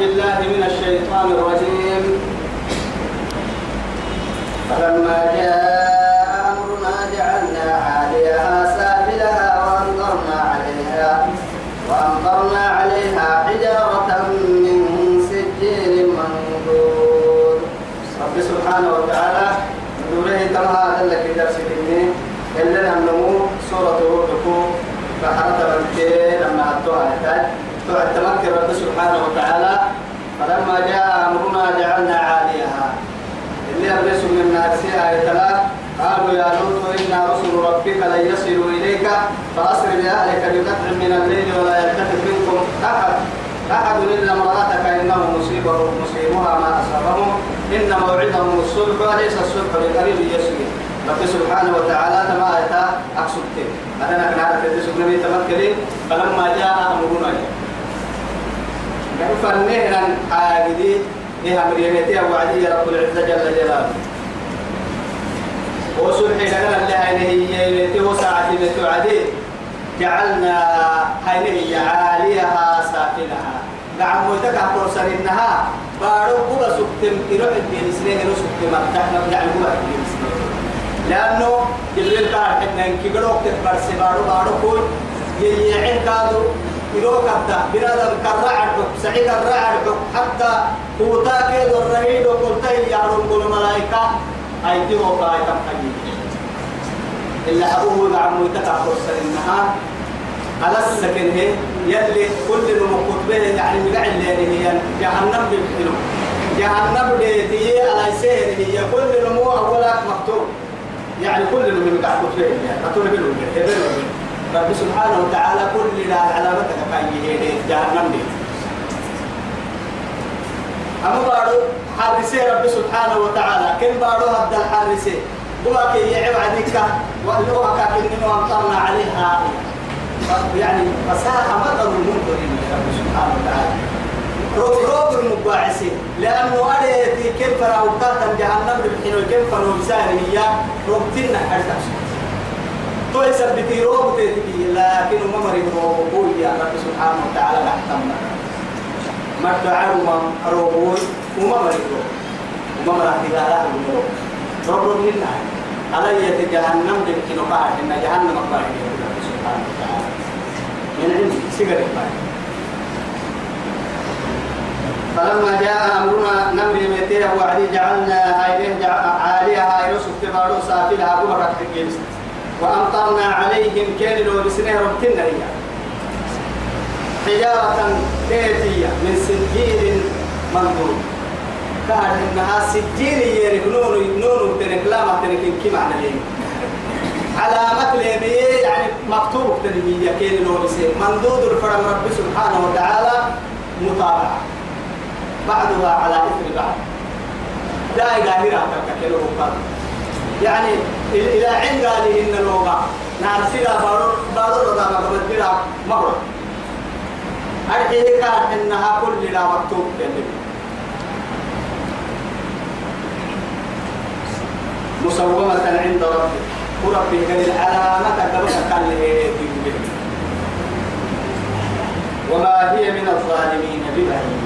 بالله من الشيطان الرجيم. فلما جاء أمرنا جعلنا عاليها سافلها وأمطرنا عليها وأمطرنا عليها حجارة من سجيل منضود رب سبحانه وتعالى نوره كما لك درس كني إلا نمو سورة روحكم فحرت بنتين لما أتوها تعد تمكن رب سبحانه وتعالى فلما جاء أمرنا جعلنا عاليها. اللي أبرس من الناس آية قالوا يا لوط إنا رسل ربك لن يصلوا إليك فأسر بأهلك بقطع من الليل ولا يلتفت منكم أحد. أحد إلا امرأتك إنه مصيبه مصيبها ما أصابهم. إن موعدهم الصلح وليس الصلح بقريب يسوي. رب سبحانه وتعالى تما أتى أقصدك أنا كنا عارف تسوق نبي تمكرين فلما جاء أمرنا فنهنا عاقدي إيه أمرينتي أبو عدي رب العزة جل جلاله. وسبحي لنا اللي هي ينتي وساعة عدي. جعلنا هينه عاليها سافلها قاعد موتك أقول سرينها بارو قبا سكتم إروح الدين سنين إروح سكتم أبتحنا يعني قبا الدين سنين لأنه جبريل قال حنا إنك قلوك تكبر سبارو بارو كون ييعين كادو. إروك أبدا بنادم كالرعد سعيد الرعد حتى قوتاك الرهيد وقلتي يعلم كل ملائكة أيدي وقاية حقيقي إلا أبوه عمو يتكعب سنها على السكن هي يلي كل المقود به يعني مقع اللي هي جهنم بالحلو جهنم ديتي على سهر هي كل نمو أولا مكتوب يعني كل نمو مقع به يعني أطول بلو رب سبحانه وتعالى كل لا علامتك كاي هي جهنم دي أما بارو حارسي رب سبحانه وتعالى كم بارو هبدا الحارسي بواك يعب عديك وأنه كاكن وأمطرنا عليها يعني مساحة مطر المنكرين رب سبحانه وتعالى روب روب المباعسين لأنه أريتي كيف راوكاتا جهنم بالحين وكيف نوبسان هي روبتنا حرتاش تو يثبتي روب تيتي لكن ما مريض روب يا رب سبحانه وتعالى نحتمنا ما تعلم روب وما مريض وما مريض لا روب. روب منا علي جهنم بالحين وقاعد إن جهنم قاعد سبحانه وتعالى. من عند سيجارة فلما جاء أمرنا نمر متيه وعدي جعلنا هايله عاليها هاي رسل تبارو سافلها بمرة الجنس وأمطرنا عليهم كان لو بسنه ربتنا هي حجارة تيتية من سجيل منظور كان إنها سجيل يرك نون نون تنك لا ما معنى ليه علامة ليه يعني مكتوب تنمية كين لو بسنه مندود الفرم رب سبحانه وتعالى متابعة بعضها على إثر بعض داي قاهرة كيلو ربان يعني إلى عند هذه إن اللغة نارسيلا بارو بارو رضا ما قبل بلا مرة أرحيه كان إنها كل لا مكتوب كلمة مسومة عند ربك. وربك العلامة كما كان وما هي من الظالمين ببعيد.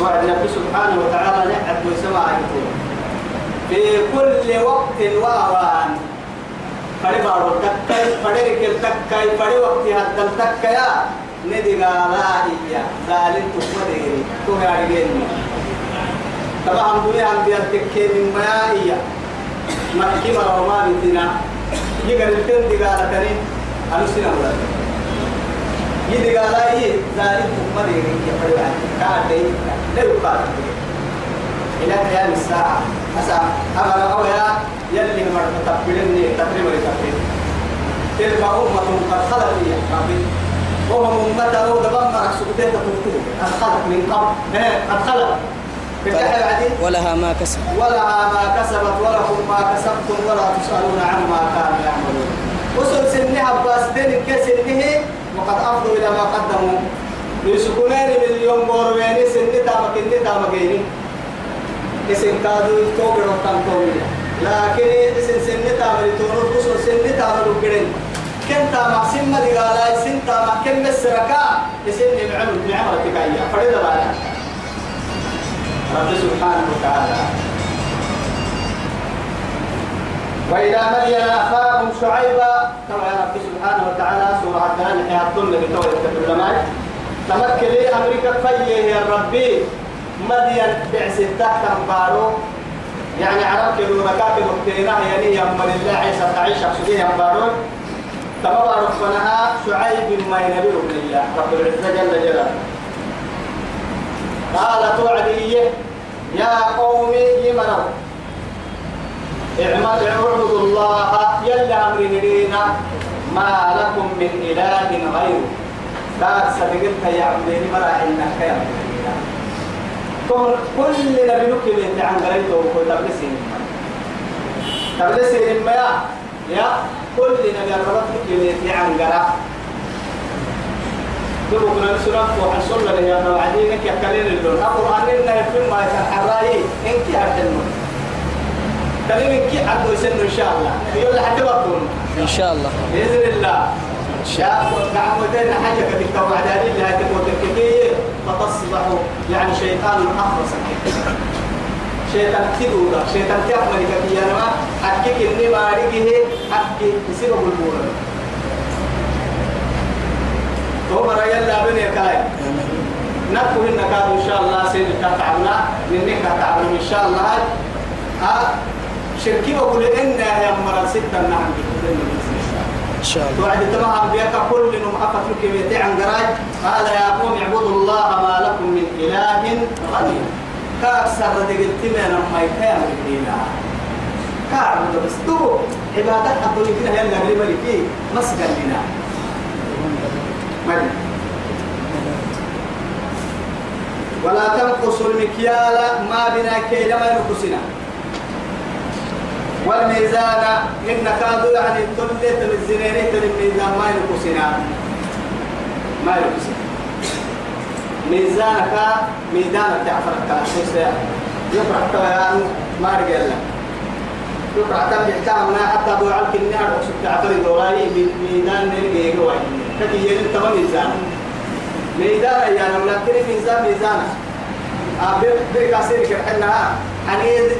وعد رب سبحانه وتعالى نعد وسمع في كل وقت وأوان فري بارو تكاي فري ركل تكاي فري وقت هذا التكايا ندي قالا هي ظالم تقدري تو رجال طبعا دنيا عم بيرتكي من ما هي ما كيما وما بنتنا يقال التن دي قالا تاني. أنا سنا ولا يدي قالا هي ظالم تقدري يا فري كاتي لا يقال. إلى قيام الساعة. أسا أمر أويا يلي مرة تقبلني تقريبا تقريبا تلك أمة قد خلت هي ربي وهم أمة أو دبمر سكتين قد خلت من قبل. قد خلت. ولها ما كسبت. ولها ما كسبت ولكم ما كسبتم ولا تسألون عما كانوا يعملون. وصل سنها عباس دين كسنه وقد أفضوا إلى ما قدموا. يسكنين من اليوم بورويني سنة تامك إني تامك إني. اسم كادو توبر وطن توبر لكن اسم سنة تامر تونو بسو سنة تامر وقرن كن تامع سمة دي قالا سن تامع كم السركا اسم نمعم نعمة تكايا فريد بالا رب سبحانه وتعالى. وإلى مدين أخاهم شعيبا كما يا رب سبحانه وتعالى سورة الدهان حياتنا بتوى العلماء. تمكن لي أمريكا فيه يا ربي. مدين بعث تحت أمبارو يعني عرب كيلو مكاتب وقتنا يعني أم الله عيسى تعيش أقصديه أمبارو تبقى ربنا شعيب ما ينبي الله. رب العزة جل جلاله. قال توعدي يا قوم يمنوا اعمل اعبدوا الله. يلا أمر نرينا ما لكم من إله غيره. كاك صدقت يا عبدين مرا إنك يا كل نبي نكلم عن غيره وكل تبلسين تبلسين ما يا كل نبي ربط نكلم عن غيره دبوا كنا نسرق وحن له يا وعدينك يا كلين اللون. القرآن إنه يفهم ما يتحرى إنك يا حلم كلمة كي عدو يسنو إن شاء الله. يقول وقتهم إن شاء الله. بإذن الله. شاف دعوتين حاجة في التوعد هذه اللي هتموت الكثير فتصبحوا يعني شيطان أخرس شيطان كدورة شيطان كبير. ما حكيك إني أريده حكي يصير بالبورة هو مرة يلا بني كاي. نكو كادو إن شاء الله سين كتعبنا منك كتعبنا إن شاء الله. ها شركي وقول إن يا مرة ستة نعم. إن شاء الله. وعد تمام بيك كل نم أفتك بيتي عن قراج قال يا قوم اعبدوا الله ما لكم من إله غير كأكثر دقلت من ما يكام الدينا كعبد بس. تو عبادة حطوا لي كده يلا قبل ملكي مسكن لنا ملك ولا تنقصوا المكيال ما بنا كيل ما ينقصنا. والميزان إن كادوا يعني تلت الزنينة الميزان ما ينقصنا ما ينقصنا ميزانك ميزانك تعفرك كاسوسيا يفرح تويان ما رجلا يفرح تم يحتامنا حتى أبو علك النار وقصد تعتري دولاي ميزان نرجع جواي كتي يلي تمام ميزان. ميزان يعني ولا تري ميزان ميزان أبير بير كاسير كحنا حنيد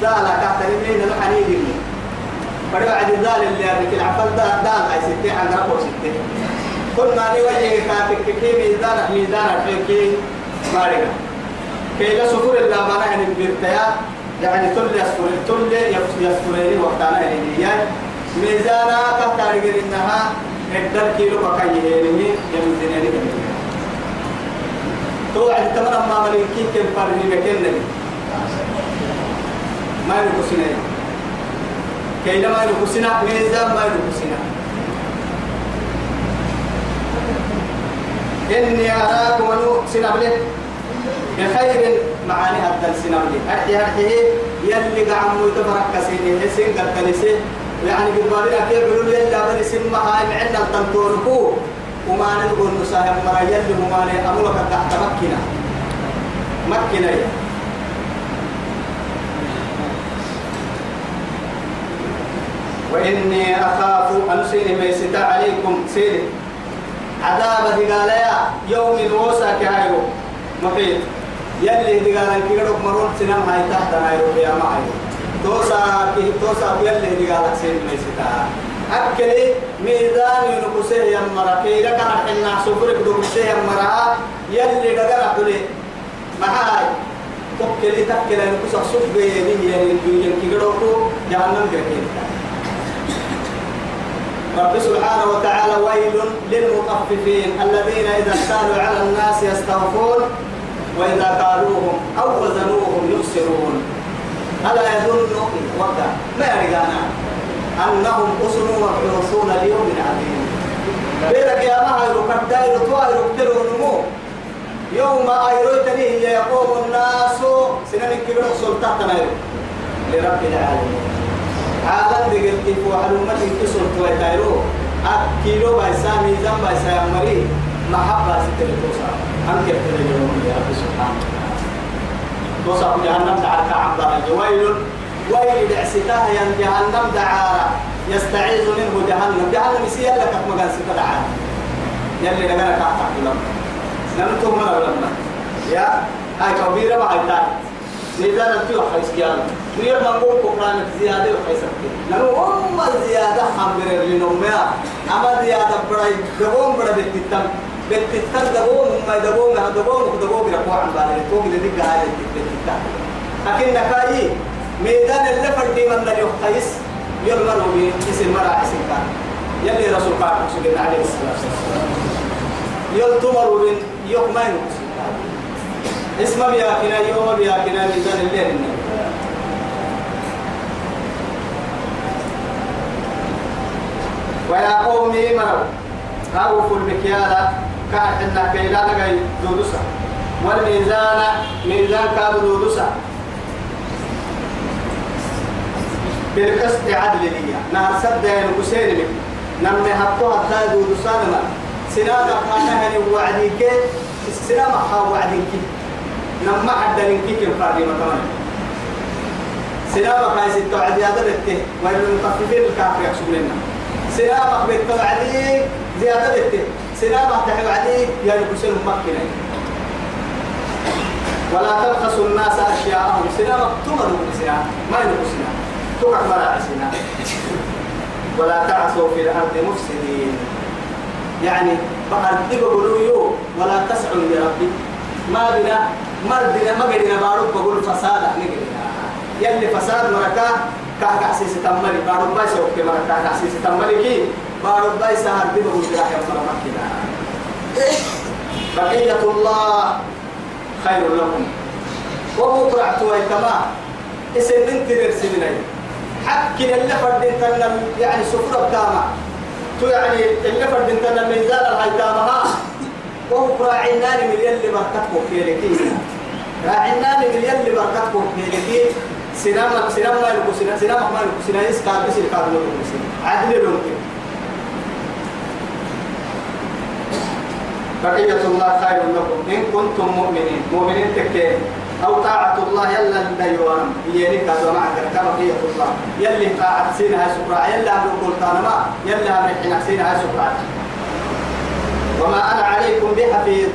دالا كاتري مين الحنيد اللي بدو عدي دال اللي يعني العفل دال دال هاي ستة عن رقم ستة. كل ما نوجه كاتك كي ميزان ميزان كي مارك كي لا سفر إلا ما نحن بيرتيا يعني تل يسفر تل يسفرني وقتنا يعني ميزانا كتاري إنها هدر كيلو بكاي هيرني يمزنني كمية تو عند تمر ما ملكي كم فرني ما ينقصنا كي ما ينقصنا ميزان ما ينقصنا إني أراكم أنو سنبله بخير معاني هذا السنبله أحي أحي يلي قعمو يتبرك كسيني حسين قد يعني بالبالي أكيد بيقولوا لي لا بني سمها هاي معنا التنطوركو وما نقول نساهم مرا يلي وما نأمرك تحت مكنا مكنا وإني أخاف أن سيني ميستا عليكم سيني عذاب دقاليا يوم الوسا كهايو محيط يلي دقالا كيرو مرون سنم هاي تحت هايو يا معي توسا كي توسا يلي دقالا سين ميستا أكلي ميدان ينقصه يا مرا كي لك حنا سفرك دقصه يا مرا يلي دقالا تولي معاي تكلي تكلي ينقصه سفر يلي يلي كيرو جهنم كيرو رب سبحانه وتعالى ويل للمطففين الذين إذا اكتالوا على الناس يستوفون وإذا قالوهم أو وزنوهم يخسرون. ألا يظن وقع. ما يرجعنا أنهم أسروا مبعوثون ليوم عظيم. بيرك يا ما هيرو كدايرو توايرو كترو نمو يوم أيرو تنيه يقوم الناس سنن كبير سلطة لرب العالمين. عالم دقل كيف وحلومة كسر تويتايرو أكيلو بايسا ميزان بايسا يمري محبة ستر توسا أنك يبتلي يا رب سبحانه توسا في جهنم دعا كعب ويل ويل دعستها ين جهنم دعارة يستعيذ منه جهنم جهنم يسير لك مكان ستة دعارة يلي لغنا كعب لهم نمتهم أولنا يا هاي كبيرة ما هاي تاني ميزان التيو حيس كيان وير ما نقول كوكران زيادة وحيس نحن أم زيادة حمر لنوميا. أما زيادة براي دبوم برا بتتم بتتم دبوم ما دبوم ما دبوم دبوم يرفع عن بالي. اللي دي قاعد بتتم لكن نكاي ميدان اللي فردي من اللي يحيس يرمروا باسم مرا اسم كان يلي رسول الله صلى الله عليه وسلم. يلتمروا بين يومين اسم بياكنا يوم بياكنا ميزان الليل. ويا قومي مروا أوفوا المكيال كان حنا كيلا نجاي دودوسا. والميزان ميزان كان دودوسا. بالقسط عدل لي نار سد الحسين من نمي حطوا حتى دودوسا نما سنام كان هني وعديك سنام حا وعديك نما حد لنكي كم فاضي مكان سنام كان ست وعدي هذا بته والمطففين الكافر يحسبون لنا سلامك بالتوعدي زيادة بيته سلامك تحب عليك يا الحسين مكنا ولا تبخسوا الناس أشياءهم. سلامك تمروا بسلام ما ينقصنا تقع مراعسنا ولا تعثوا في الأرض مفسدين. يعني بأرض بقولوا ولا تسعوا لربي ما بنا مردنا ما قدنا بارك بقول فساد نقدنا يلي فساد مركا كاه كاسيس تمري بارو باي سوك كما كاه كاسيس تمري كي. بارو باي سهر دي بقول يا مرة مكينا بقية الله خير لكم. وبكرة توي كما اسم انت درسيني حكي اللي فردين تنا يعني سفرة بتاما. تو يعني اللي فردين تنا ميزان الهيتامها وبكرة عناني من يلي بركتكم في لكي راعناني من يلي بركتكم في لكي سنام سنام ما يلقوا سنام سنام ما يلقوا سنام يس كاد بس الكاد لو عدل لو بقية الله خير لكم. إن كنتم مؤمنين. مؤمنين تكين أو طاعة الله يلا ديوان يلي كذا معك كبقية الله. يلي طاعة سينها سكرا يلا أمر قلتانا ما. يلا أمر حين سينها سكرا وما أنا عليكم بحفيظ.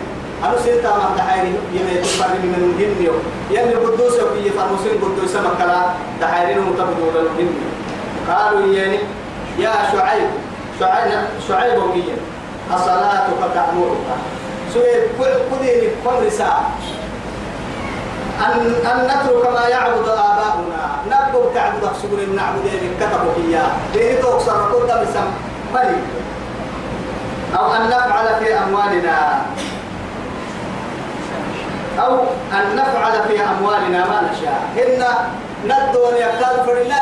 أنا سيرتا ما دحيري يمي تفرق من الجن يلي قدوس في فرمسين قدوس مكلا دحيرين متبدو للجن قالوا يعني يا شعيب شعيب شعيب وقيا الصلاة تأمرك. سوير كدير كل ساعة. أن أن نترك ما يعبد آباؤنا. نبقى تعبد سبل نعبد كتبوا إياه ليه توكسر قدام سم أو أن نفعل في أموالنا. أو أن نفعل في أموالنا ما نشاء. إن ندون يقال فرنا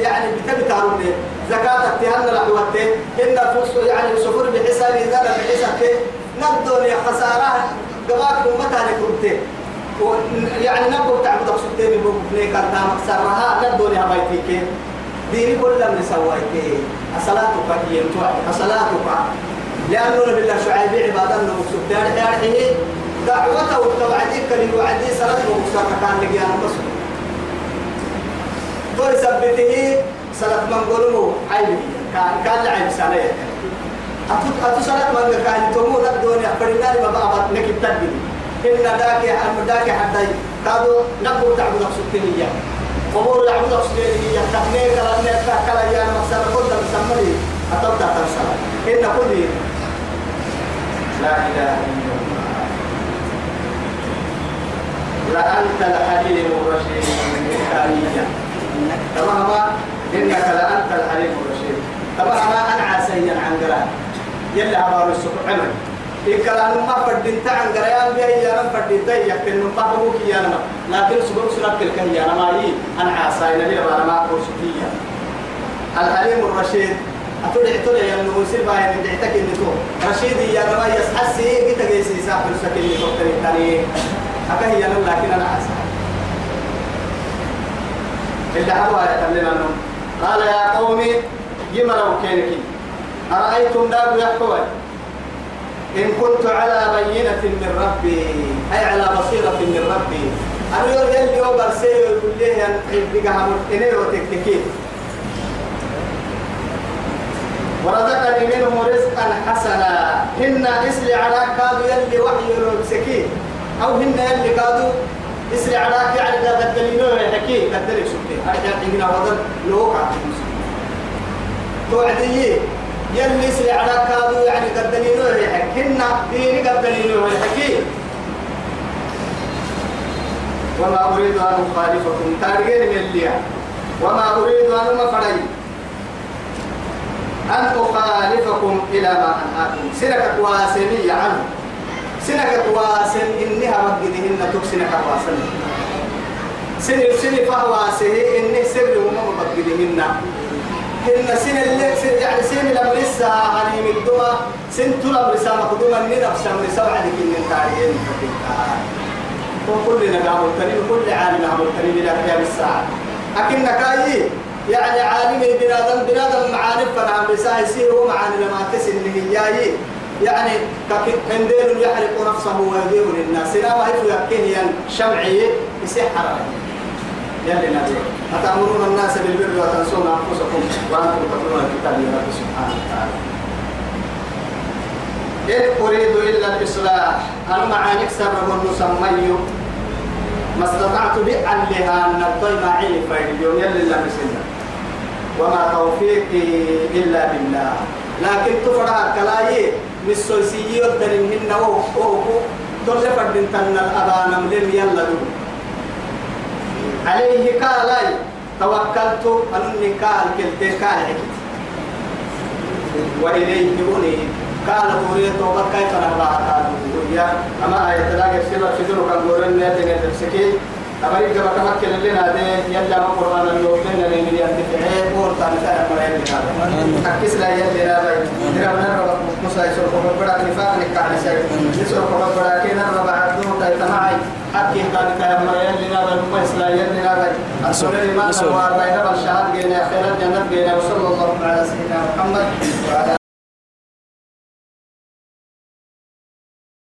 يعني بتبتارون زكاة التهن لحوته إن يعني سفر بحساب إذا بحساب ندون يا خسارة قباك متى لكمته يعني نبغى تعبد سبتين بوكني كرتا مكسرها. ندون يا بيتك ديني كل من سويته أصلاتك هي أصلاتك. لأنه بالله شعيب عبادة أنه سبتين يعني دعوته وتوعدي كلي وعدي سلام ومسار كان لقي أنا بس تو يثبته سلام من قولوا عيب. كان كان لعيب سنة. أتو أتو سلام من كان تومو لا الدنيا فرنا ما بقى نكتب تدري إن ذاك أم ذاك حتى كادو نبغى تعبد سبتين أمور يعبد سبتين تكنيك كلام نكتب كلام يا مكسر كل مسمى أتبدأ تنسى. إن كل لا إله إلا الله. لأنت الحليم الرشيد. ميكائيليا تمام إنك لأنت الحليم الرشيد. تمام أنا عسيا عن قرآن يلا أبارو السكر عمل إكرام ما فردين تعن قرآن بيا يا من فردين تي يكتن ما بقوك يا نما لكن سبب سنك الكل يا نما يي أنا نبي أبارا ما أقوسكيا الحليم الرشيد. أتولي أتولي يا نموسي باين دعتك اللي تو رشيدي يا نما يسحسي قلت جيسي سافر سكين اللي تقتني تاني أكه هي لكن أنا أسأل اللي هو يتمنى أنه قال يا قوم جمروا كينك أرأيتم داب يحكوا إن كنت على بينة من ربي أي على بصيرة من ربي. أنا يقول يلي أوبر سيو يقول لي أن يبقى همت إني وتكتكين ورزقني منه رزقا حسنا. هن إسلي على كاد يلي وحي سكين أو هن اللي قادوا اسرع عراك يعني ذا قدلينو يحكي. قدلك شبتين أرجع تجينا وضل لوكا توعدي يلي اسرع عراك قادوا يعني قدلينو يحكي. هن ديني قدلينو يحكي. وما أريد أن أخالفكم. تارجين من اللي وما أريد أن أفري أن أخالفكم إلى ما أنهاكم. سنك واسمية عنه سنك واسم إنها مجدهن تكسنك واسم سن سن فهو سه إنه سر وما مجدهن إن سن اللي يعني سن لما لسه عليم الدمى سن طلب رسالة قدوما نفس رسالة عليك إن تاريخ وكلنا قام الكريم كل عالم قام الكريم إلى قيام الساعة. لكن كاي يعني عالم بنادم بنادم معاني فنعم بساي سيه ومعاني لما تسن هي يعني كنديل يحرق نفسه ويديه للناس. لا ما يفو يكيه شمعي يسحر يلي نبي أتأمرون الناس بالبر وتنسون أنفسكم وأنتم تتلون الكتاب يا رب سبحانه وتعالى. إن أريد إلا الإصلاح. أنا معانيك سبب المسمي ما استطعت بأهلها أن نبطي معي فإن يوم يلي الله. وما توفيقي إلا بالله. لكن تفرع كلاي مسوسي يدرين وهو وهو تل فردين تن الأبان ملم يلا عليه كالاي توكلت أنني كال كلتين كال وإليه أنيب قال قولي توبة كيف نبلا يا أما آية تلاقي سيبا سيدنا كان قولن نتنى تفسكي أما يجب أن تمكن لنا دي يلا ما قرآن اليومين اللي من ينتفعي قول تاني سائر ما يلي أكس لا يلي لا باي إذا من الرب يسوع قبل بڑا نفاق نكاح نسائر يسوع قبل بڑا كينا الرب عدو تايتماعي حكي كان كايا ما يلي لا باي مما يسلا يلي لا باي أسولي ما نوار باي نبال شهاد جينا خير الجنة جينا وصلى الله على سيدنا محمد وعلى